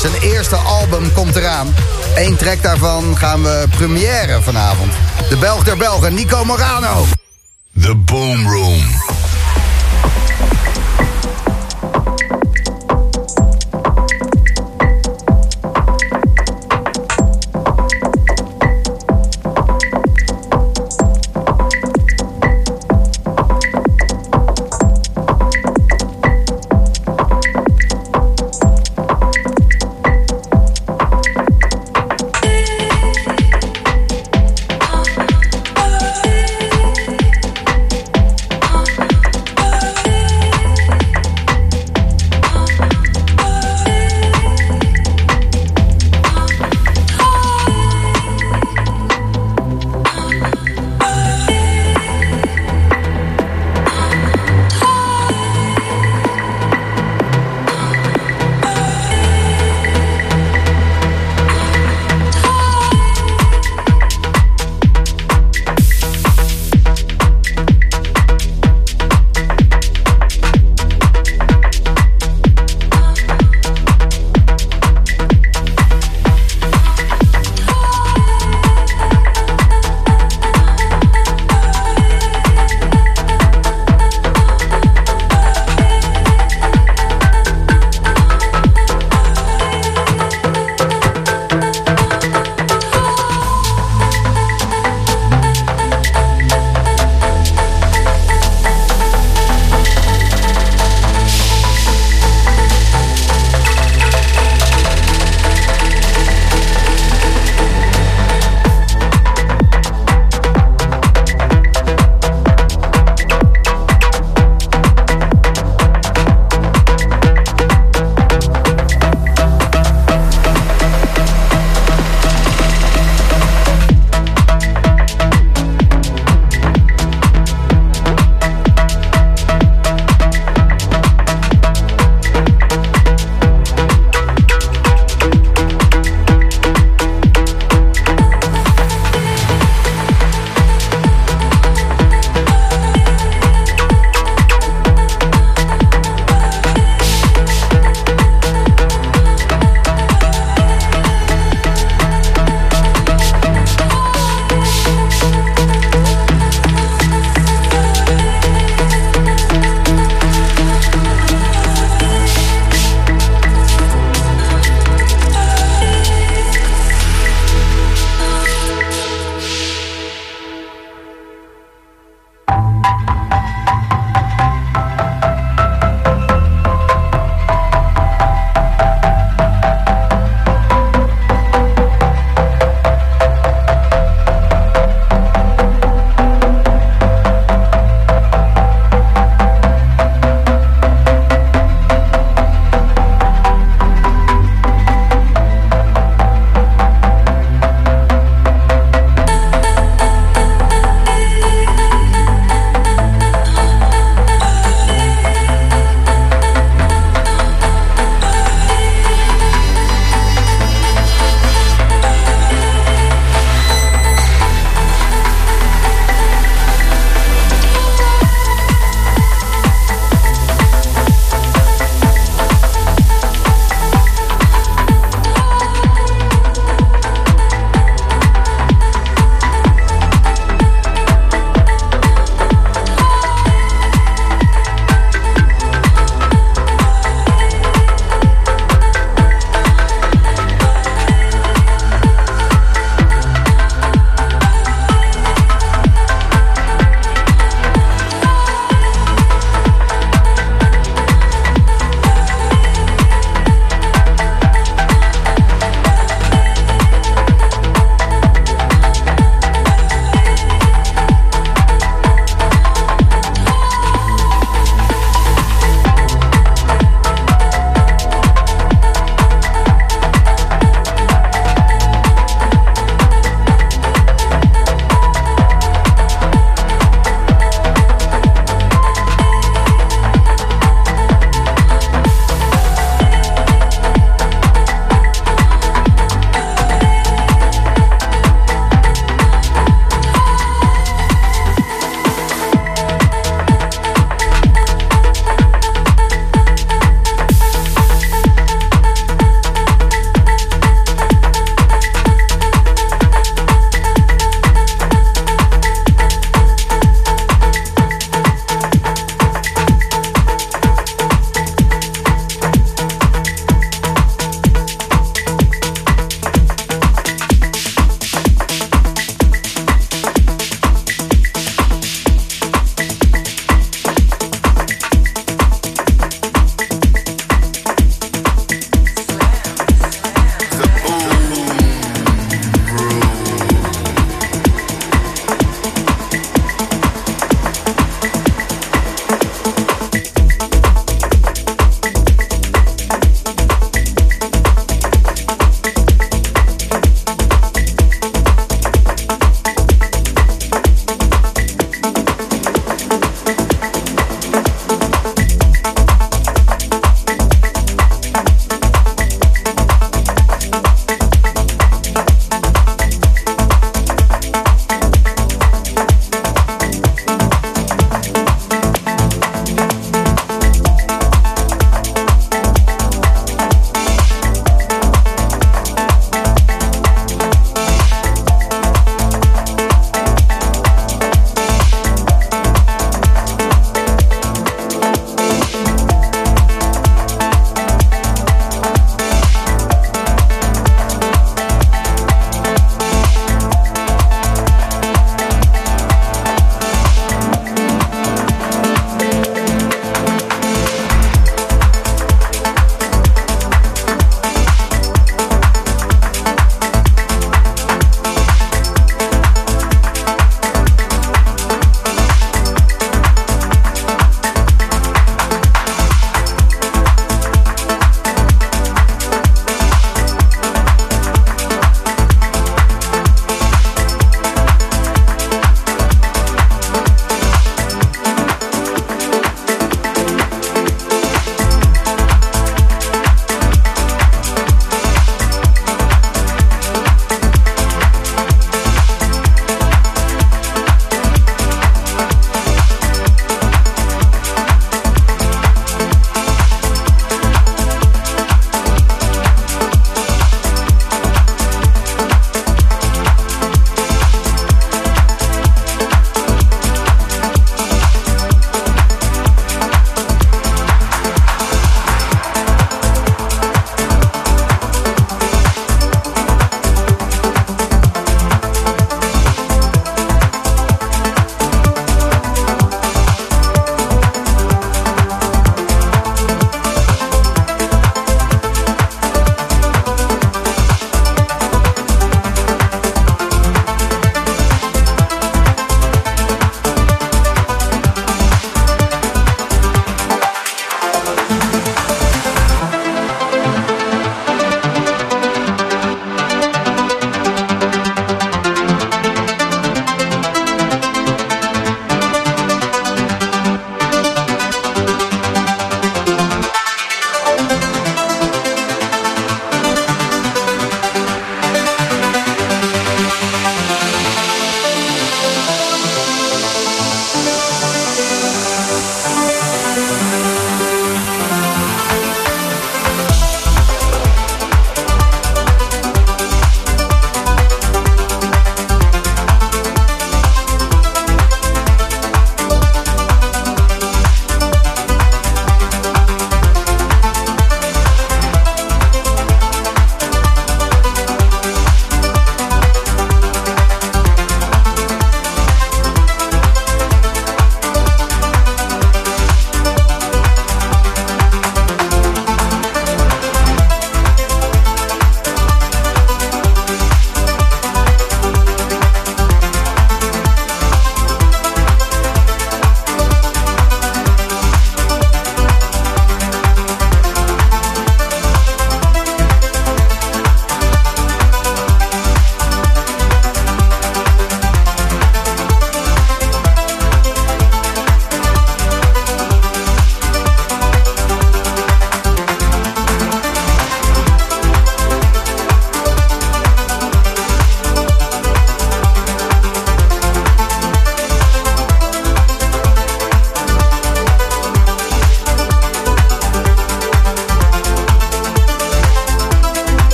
Zijn eerste album komt eraan. Eén track daarvan gaan we première vanavond. De Belg der Belgen, Nico Morano. The Boom Room.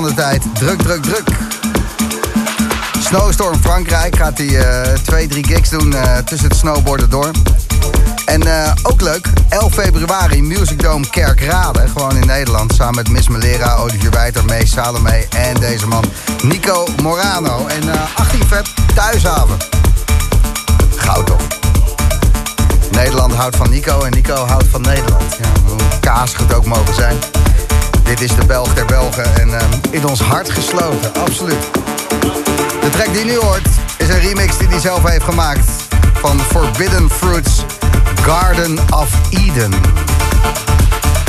Van de tijd druk, druk, druk. Snowstorm Frankrijk gaat hij uh, twee, drie gigs doen uh, tussen het snowboarden door. En uh, ook leuk, 11 februari Music Dome Kerkrade, gewoon in Nederland. Samen met Miss Melera, Olivier Wijter, Mees Salome en deze man Nico Morano. En 18 vet, thuishaven. Goud toch? Nederland houdt van Nico en Nico houdt van Nederland. Ja, hoe kaas het ook mogen zijn. Dit is de Belg der Belgen en uh, in ons hart gesloten, absoluut. De track die nu hoort is een remix die hij zelf heeft gemaakt van Forbidden Fruits Garden of Eden.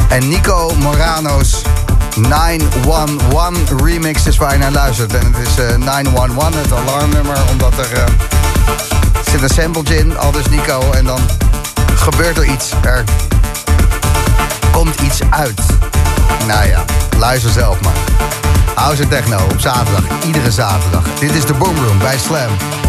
En Nico Morano's 911 remix is waar je naar luistert. En het is uh, 911, het alarmnummer, omdat er uh, zit een sample in, al dus Nico. En dan gebeurt er iets. Er komt iets uit. Nou ja, luister zelf maar. House Techno op zaterdag, iedere zaterdag. Dit is de Boom Room bij Slam.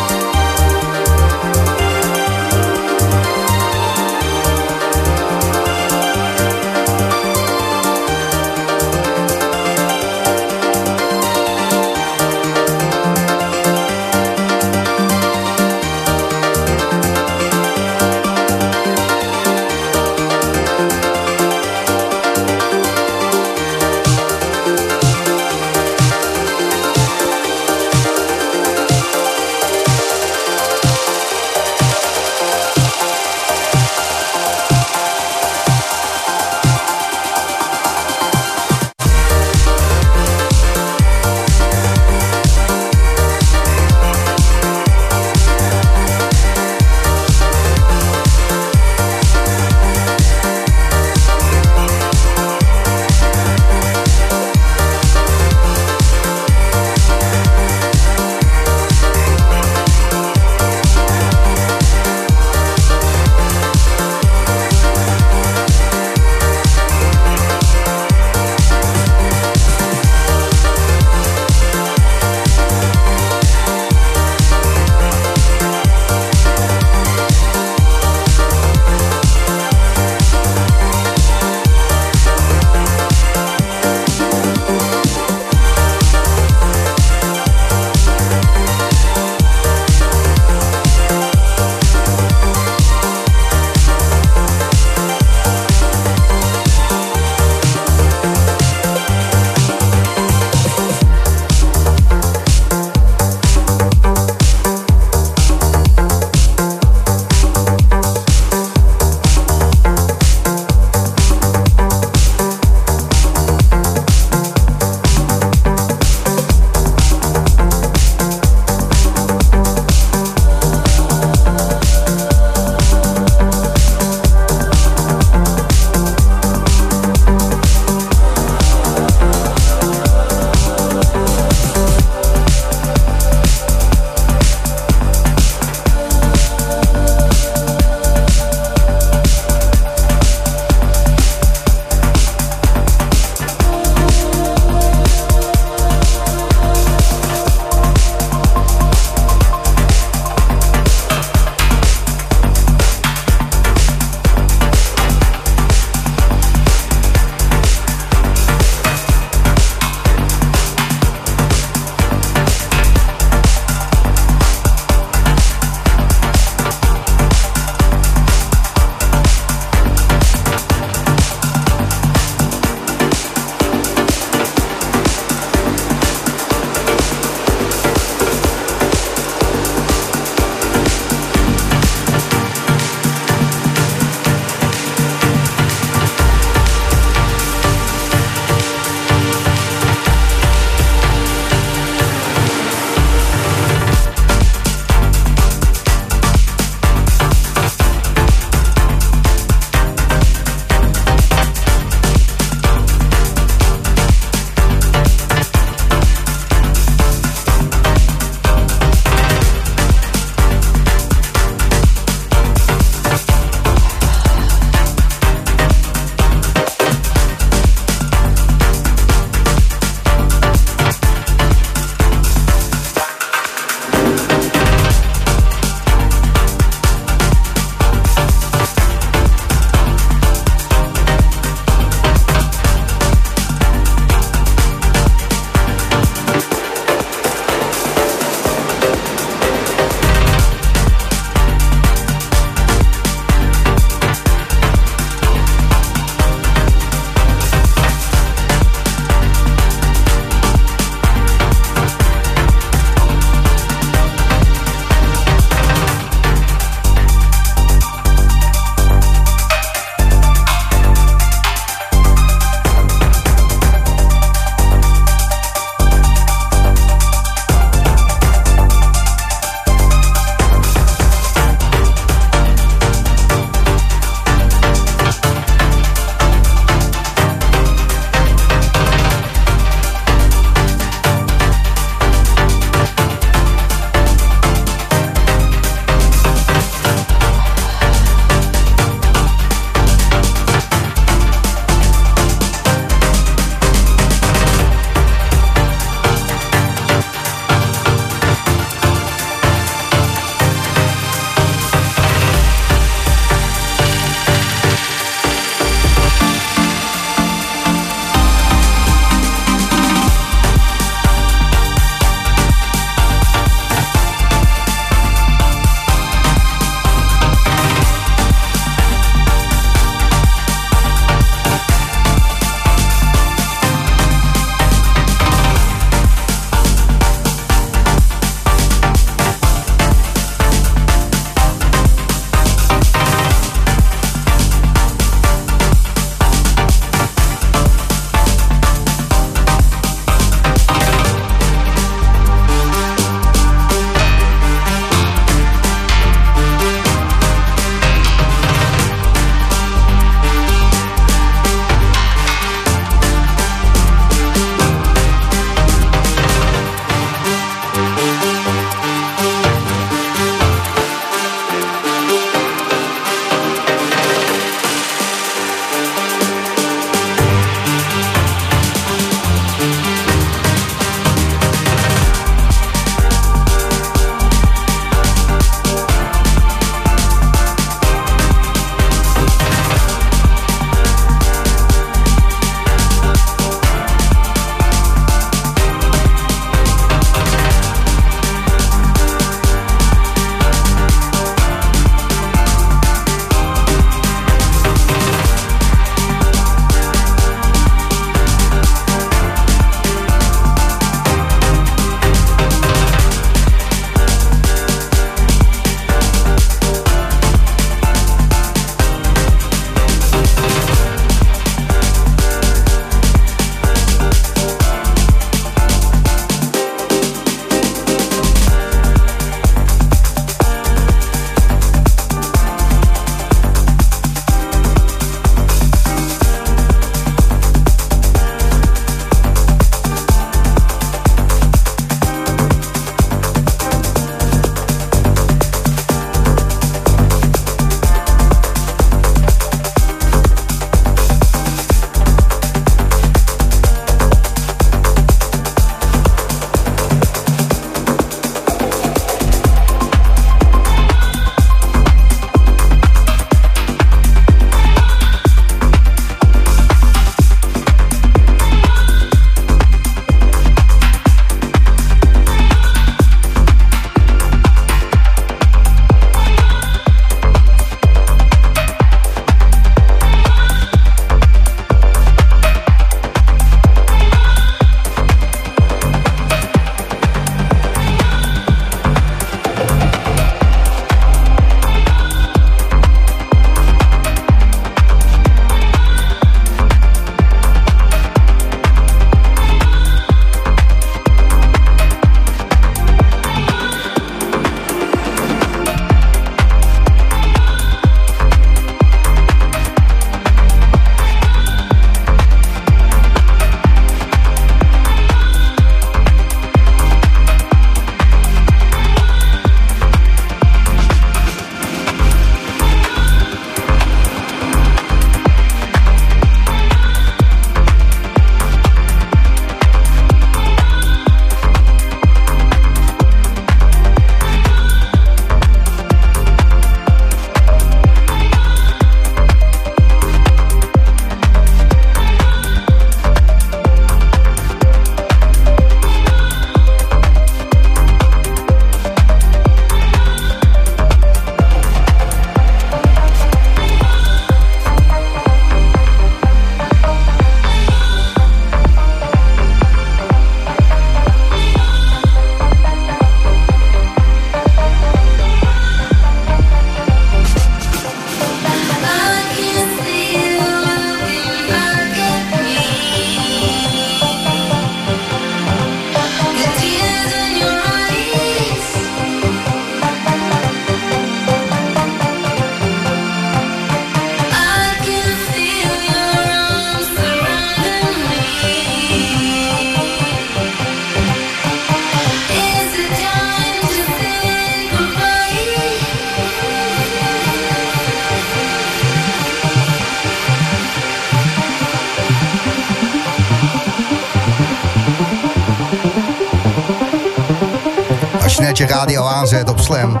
Radio aanzet op Slam.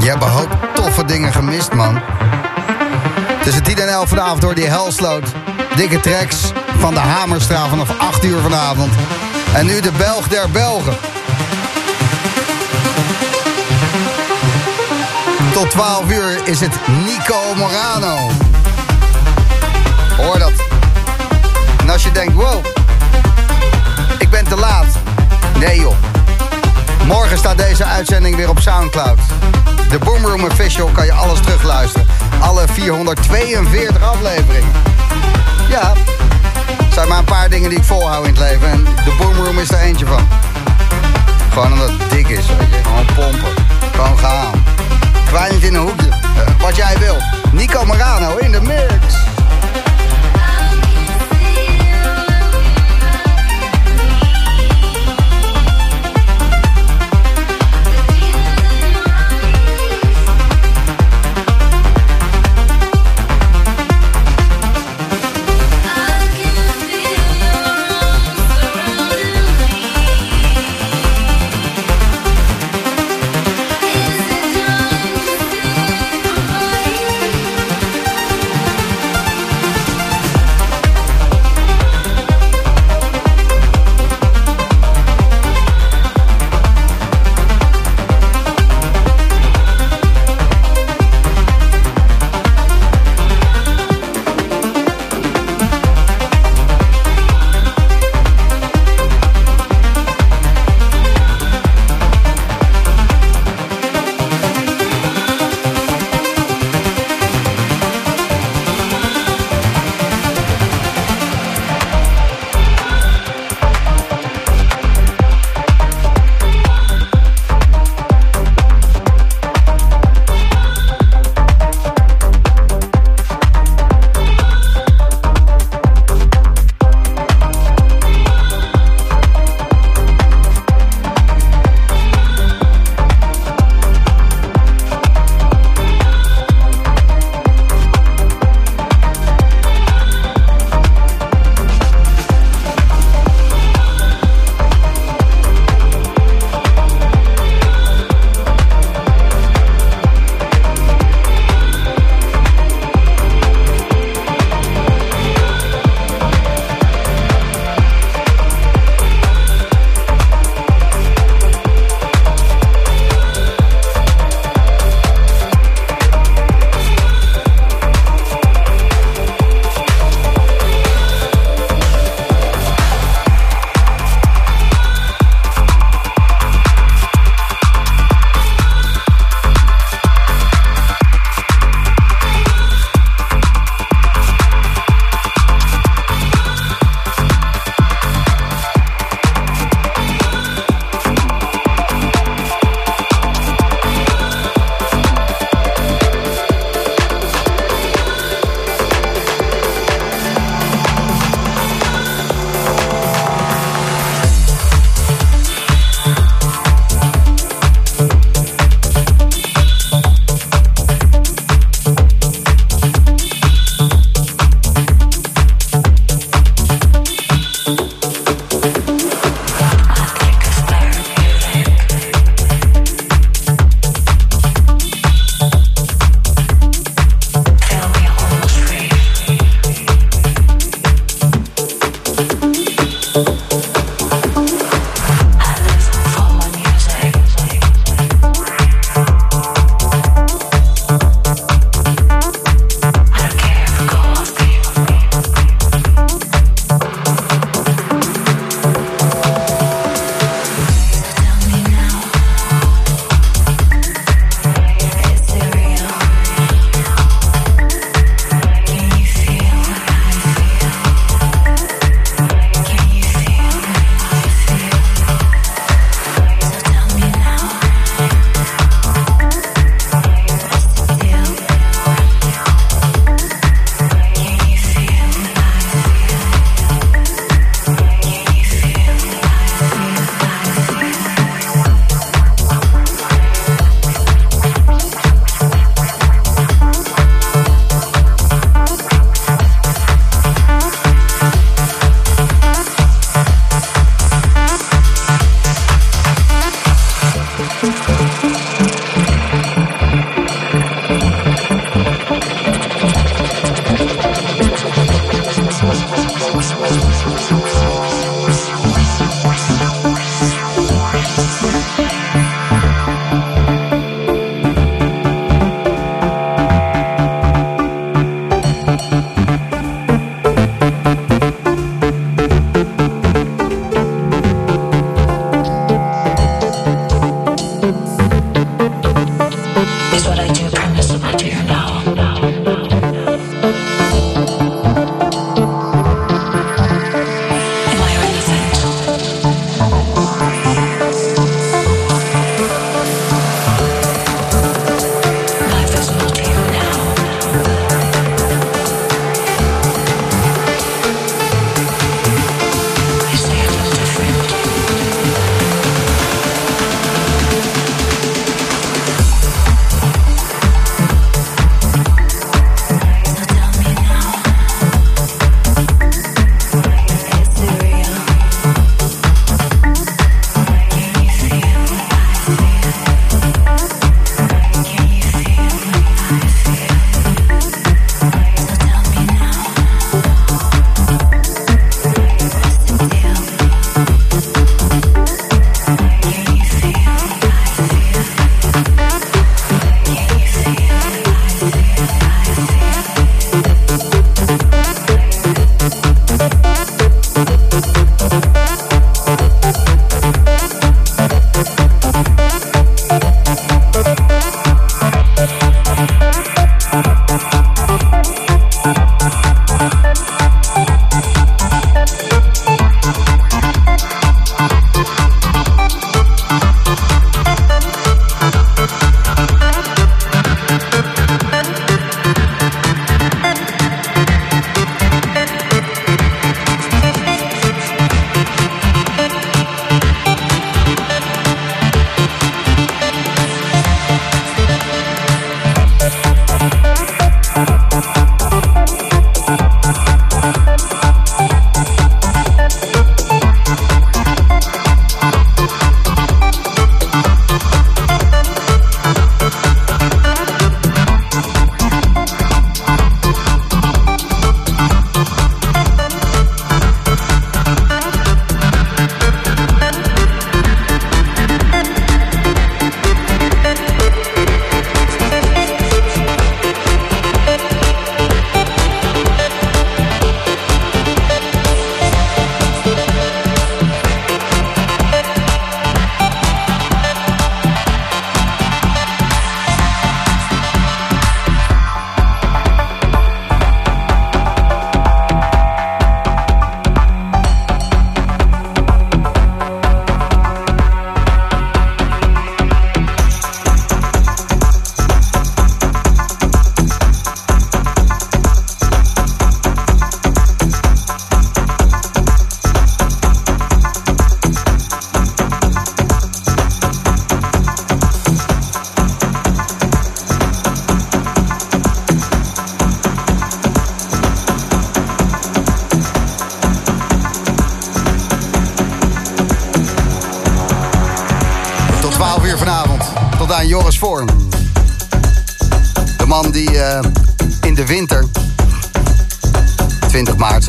Je hebt een toffe dingen gemist, man. Tussen 10 en 11 vanavond door die Helsloot. Dikke tracks van de Hamerstraat vanaf 8 uur vanavond. En nu de Belg der Belgen. Tot 12 uur is het Nico Morano. Hoor dat. En als je denkt, wow, ik ben te laat. Nee joh. Morgen staat deze uitzending weer op Soundcloud. De Boomroom Official kan je alles terugluisteren. Alle 442 afleveringen. Ja, er zijn maar een paar dingen die ik volhoud in het leven. En de Boomroom is er eentje van. Gewoon omdat het dik is, weet je. Gewoon pompen. Gewoon gaan. Kwijnend in een hoekje. Uh, wat jij wil. Nico Morano in de mix.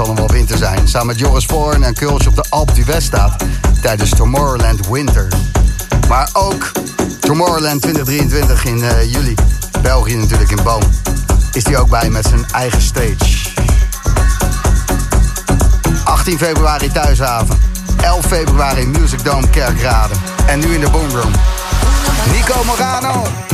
Zal nog wel winter zijn... samen met Joris Voorn en Kultje op de Alp du West staat... tijdens Tomorrowland Winter. Maar ook Tomorrowland 2023 in uh, juli. België natuurlijk in Boom. Is hij ook bij met zijn eigen stage. 18 februari Thuishaven. 11 februari Music Dome Kerkrade. En nu in de Boomroom. Nico Morano.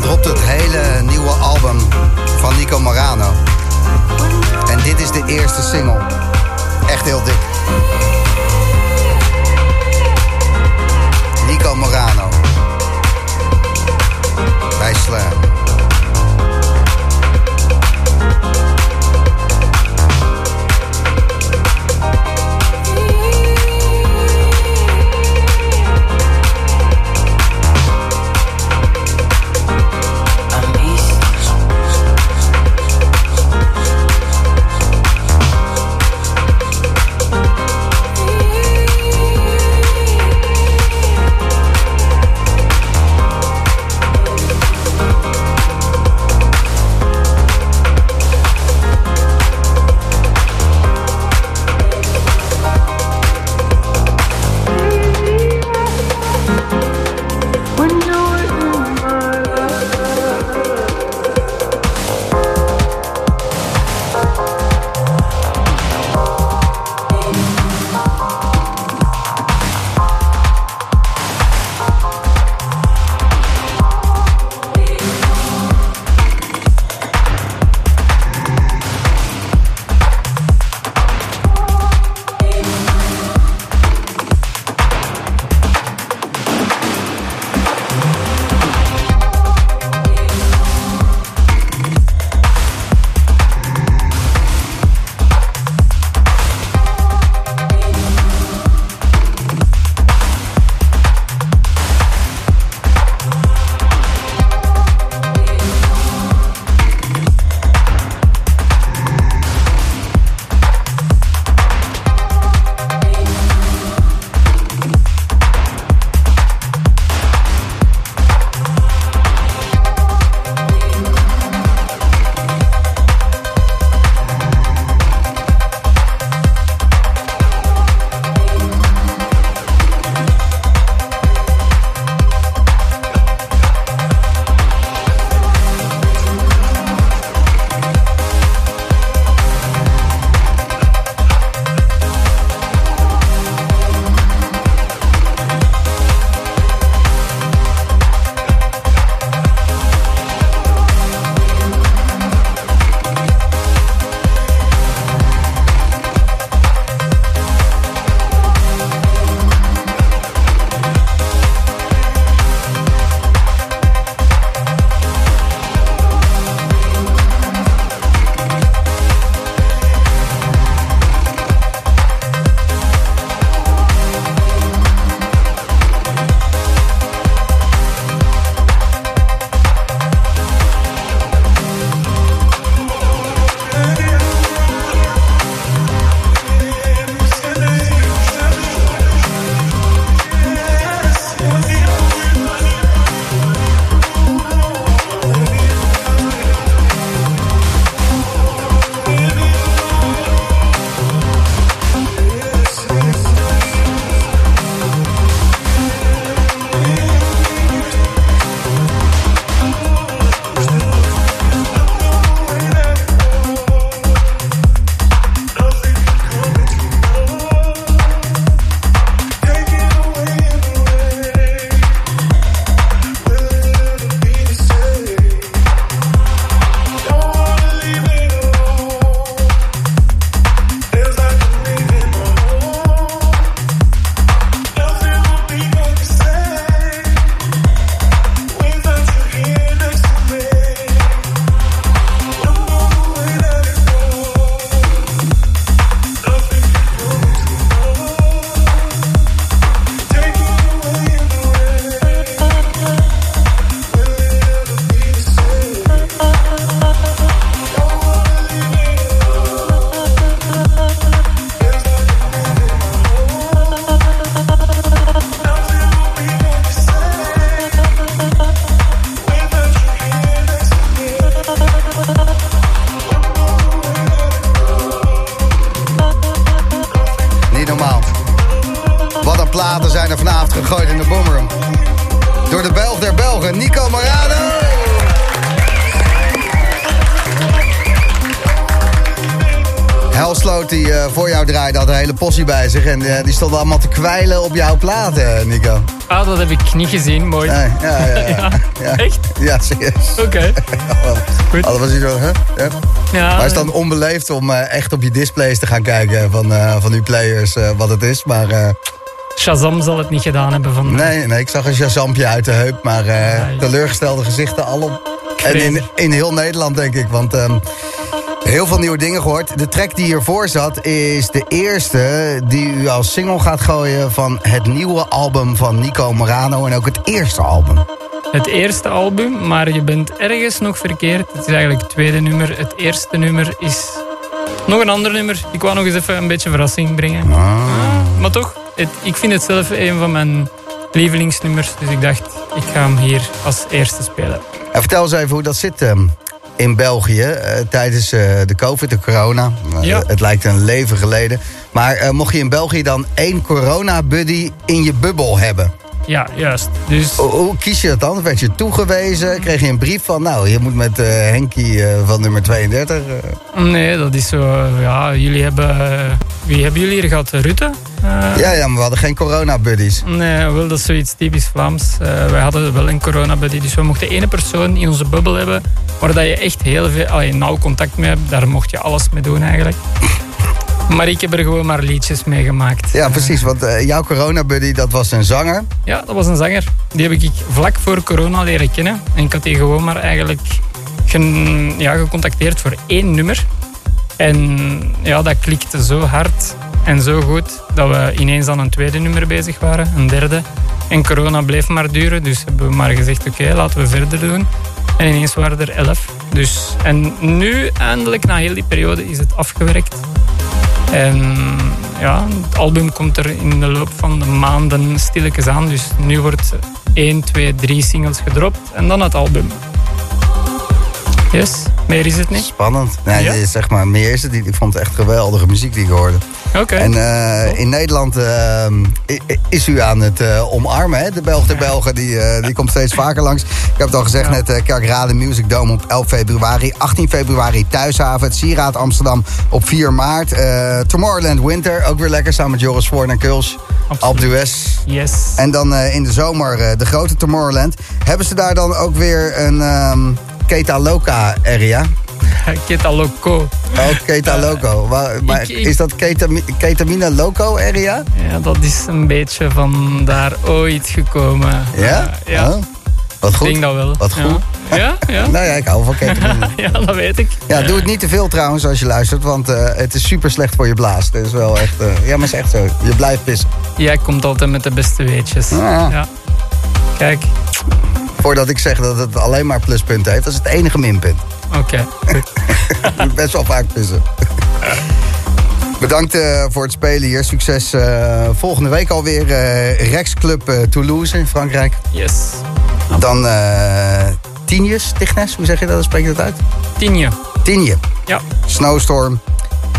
dan dropt het hele nieuwe album van Nico Morano. En dit is de eerste single. Echt heel dik. Nico Morano. Bij Slam. En uh, die stonden allemaal te kwijlen op jouw platen, Nico. Ah, dat heb ik niet gezien. Mooi. Nee, ja, ja, ja. ja. Echt? Ja, serieus. Oké. Okay. Goed. Was? Ja. ja. Maar het is dan onbeleefd om uh, echt op je displays te gaan kijken van, van uw players wat het is. Maar... Shazam zal het niet gedaan hebben van. Nee, nee, ik zag een Shazampje uit de heup. Maar teleurgestelde gezichten al op. En in, in heel Nederland, denk ik. Want... Um, Heel veel nieuwe dingen gehoord. De track die hiervoor zat is de eerste die u als single gaat gooien... van het nieuwe album van Nico Morano en ook het eerste album. Het eerste album, maar je bent ergens nog verkeerd. Het is eigenlijk het tweede nummer. Het eerste nummer is nog een ander nummer. Ik wou nog eens even een beetje verrassing brengen. Ah. Maar toch, het, ik vind het zelf een van mijn lievelingsnummers. Dus ik dacht, ik ga hem hier als eerste spelen. En vertel eens even hoe dat zit... Um in België uh, tijdens uh, de COVID, de corona. Uh, ja. Het lijkt een leven geleden. Maar mocht je in België dan één corona-buddy in je bubbel hebben? Ja, juist. Dus... Hoe, hoe kies je dat dan? Werd je toegewezen? Kreeg je een brief van, nou, je moet met Henkie van nummer 32? Nee, dat is zo, ja, jullie hebben... wie hebben jullie hier gehad? Rutte? ja, ja, maar we hadden geen corona-buddies. Nee, wel, dat is zoiets typisch Vlaams. wij hadden wel een corona-buddy, dus we mochten één persoon in onze bubbel hebben waar dat je echt heel veel, allee, nauw contact mee hebt. Daar mocht je alles mee doen eigenlijk. Maar ik heb er gewoon maar liedjes mee gemaakt. Ja, precies. Want uh, jouw corona-buddy, dat was een zanger. Ja, dat was een zanger. Die heb ik vlak voor corona leren kennen. En ik had die gewoon maar eigenlijk gen, ja, gecontacteerd voor één nummer. En ja, dat klikte zo hard en zo goed dat we ineens aan een tweede nummer bezig waren, een derde. En corona bleef maar duren, dus hebben we maar gezegd: oké, laten we verder doen. En ineens waren er elf. Dus, en nu, eindelijk, na heel die periode, is het afgewerkt. En ja, het album komt er in de loop van de maanden stilletjes aan. Dus nu wordt 1, 2, 3 singles gedropt en dan het album. Yes, meer is het niet. Spannend. Nee, ja? zeg maar, meer is het niet. Ik vond het echt geweldige muziek die ik hoorde. Oké. En uh, in Nederland uh, is u aan het uh, omarmen, hè? De Belg de Belgen, die, die komt steeds vaker langs. Ik heb het al gezegd, ja. net Kerkrade Music Dome op 11 februari. 18 februari Thuishaven, het Sieraad Amsterdam op 4 maart. Tomorrowland Winter, ook weer lekker, samen met Joris Voorn en Kuls. Alp. Yes. En dan in de zomer de grote Tomorrowland. Hebben ze daar dan ook weer een... Um, Keta Loca area. Keta Loco. Oh, Keta Loco. Maar, maar is dat Ketamine Loco area? Ja, dat is een beetje van daar ooit gekomen. Ja? Uh, ja. Oh, wat goed. Ik denk dat wel. Wat goed. Ja? Ja? nou ja, ik hou van ketamine. ja, dat weet ik. Ja, doe het niet te veel trouwens als je luistert, want uh, het is super slecht voor je blaas. Het is wel echt, uh, ja, maar het is echt zo. Je blijft pissen. Jij komt altijd met de beste weetjes. Ja. ja. Kijk. Voordat ik zeg dat het alleen maar pluspunten heeft, dat is het enige minpunt. Oké, okay, best wel vaak pissen. Bedankt uh, voor het spelen hier. Succes uh, volgende week alweer. Uh, Rex Club Toulouse in Frankrijk. Yes. Dan Tienjes, Tignes, hoe zeg je dat? Spreek je dat uit? Tienje. Tienje. Ja. Snowstorm.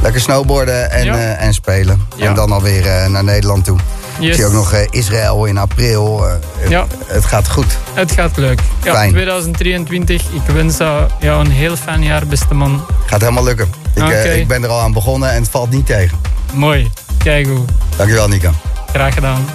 Lekker snowboarden en, ja. en spelen. Ja. En dan alweer naar Nederland toe. Yes. Ik zie ook nog uh, Israël in april. Uh, ja. Het, gaat goed. Het gaat leuk. Ja, Fijn. 2023. Ik wens jou een heel fijn jaar, beste man. Gaat helemaal lukken. Ik, okay. uh, ik ben er al aan begonnen en het valt niet tegen. Mooi. Kijk hoe. Dankjewel, Nico. Graag gedaan.